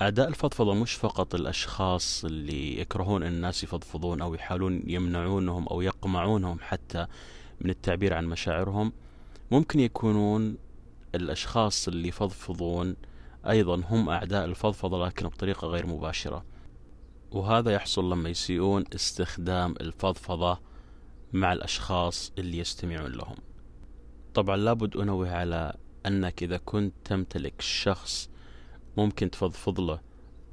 أعداء الفضفضة مش فقط الأشخاص اللي يكرهون أن الناس يفضفضون أو يحاولون يمنعونهم أو يقمعونهم حتى من التعبير عن مشاعرهم ممكن يكونون الأشخاص اللي يفضفضون أيضا هم أعداء الفضفضة لكن بطريقة غير مباشرة. وهذا يحصل لما يسيئون استخدام الفضفضة مع الأشخاص اللي يستمعون لهم. طبعا لابد أنوه على أنك إذا كنت تمتلك شخص ممكن تفضفض له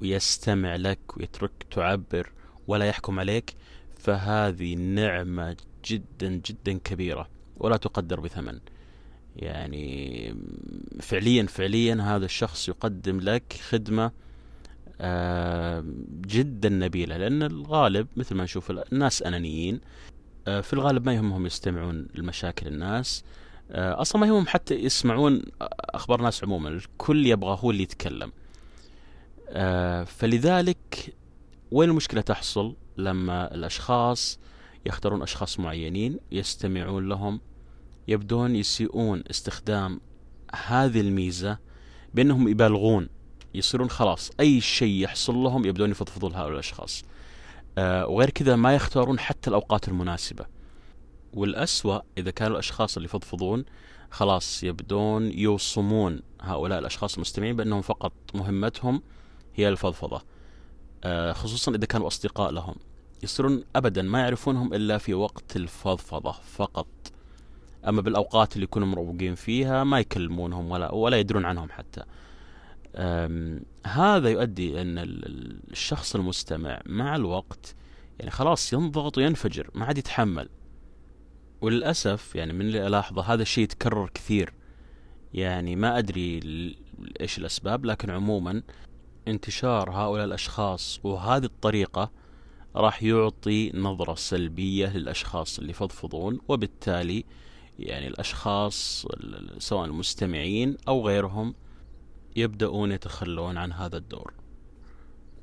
ويستمع لك ويترك تعبر ولا يحكم عليك فهذه نعمة جدا جدا كبيرة ولا تقدر بثمن. يعني فعليا فعليا هذا الشخص يقدم لك خدمة آه، جدا نبيلة لأن الغالب مثل ما نشوف الناس أنانيين آه، في الغالب ما يهمهم يستمعون لمشاكل الناس أصلا ما يهمهم حتى يسمعون أخبار الناس عموما الكل يبغى هو اللي يتكلم. فلذلك وين المشكلة تحصل؟ لما الأشخاص يختارون أشخاص معينين يستمعون لهم يبدون يسيئون استخدام هذه الميزة بأنهم يبالغون يصيرون خلاص أي شيء يحصل لهم يبدون يفضفضون لهؤلاء الأشخاص. آه وغير كذا ما يختارون حتى الأوقات المناسبة. والأسوأ إذا كانوا الأشخاص اللي يفضفضون خلاص يبدون يوصمون هؤلاء الأشخاص المستمعين بأنهم فقط مهمتهم هي الفضفضة. آه خصوصا إذا كانوا أصدقاء لهم. يصيرون أبدا ما يعرفونهم إلا في وقت الفضفضة فقط. أما بالأوقات اللي يكونوا مروقين فيها ما يكلمونهم ولا ولا يدرون عنهم حتى. هذا يؤدي أن الشخص المستمع مع الوقت يعني خلاص ينضغط وينفجر ما عاد يتحمل. وللأسف يعني من اللي ألاحظه هذا الشيء يتكرر كثير. يعني ما أدري إيش الأسباب لكن عموما انتشار هؤلاء الأشخاص وهذه الطريقة راح يعطي نظرة سلبية للأشخاص اللي يفضفضون وبالتالي يعني الأشخاص سواء المستمعين أو غيرهم يبدأون يتخلون عن هذا الدور.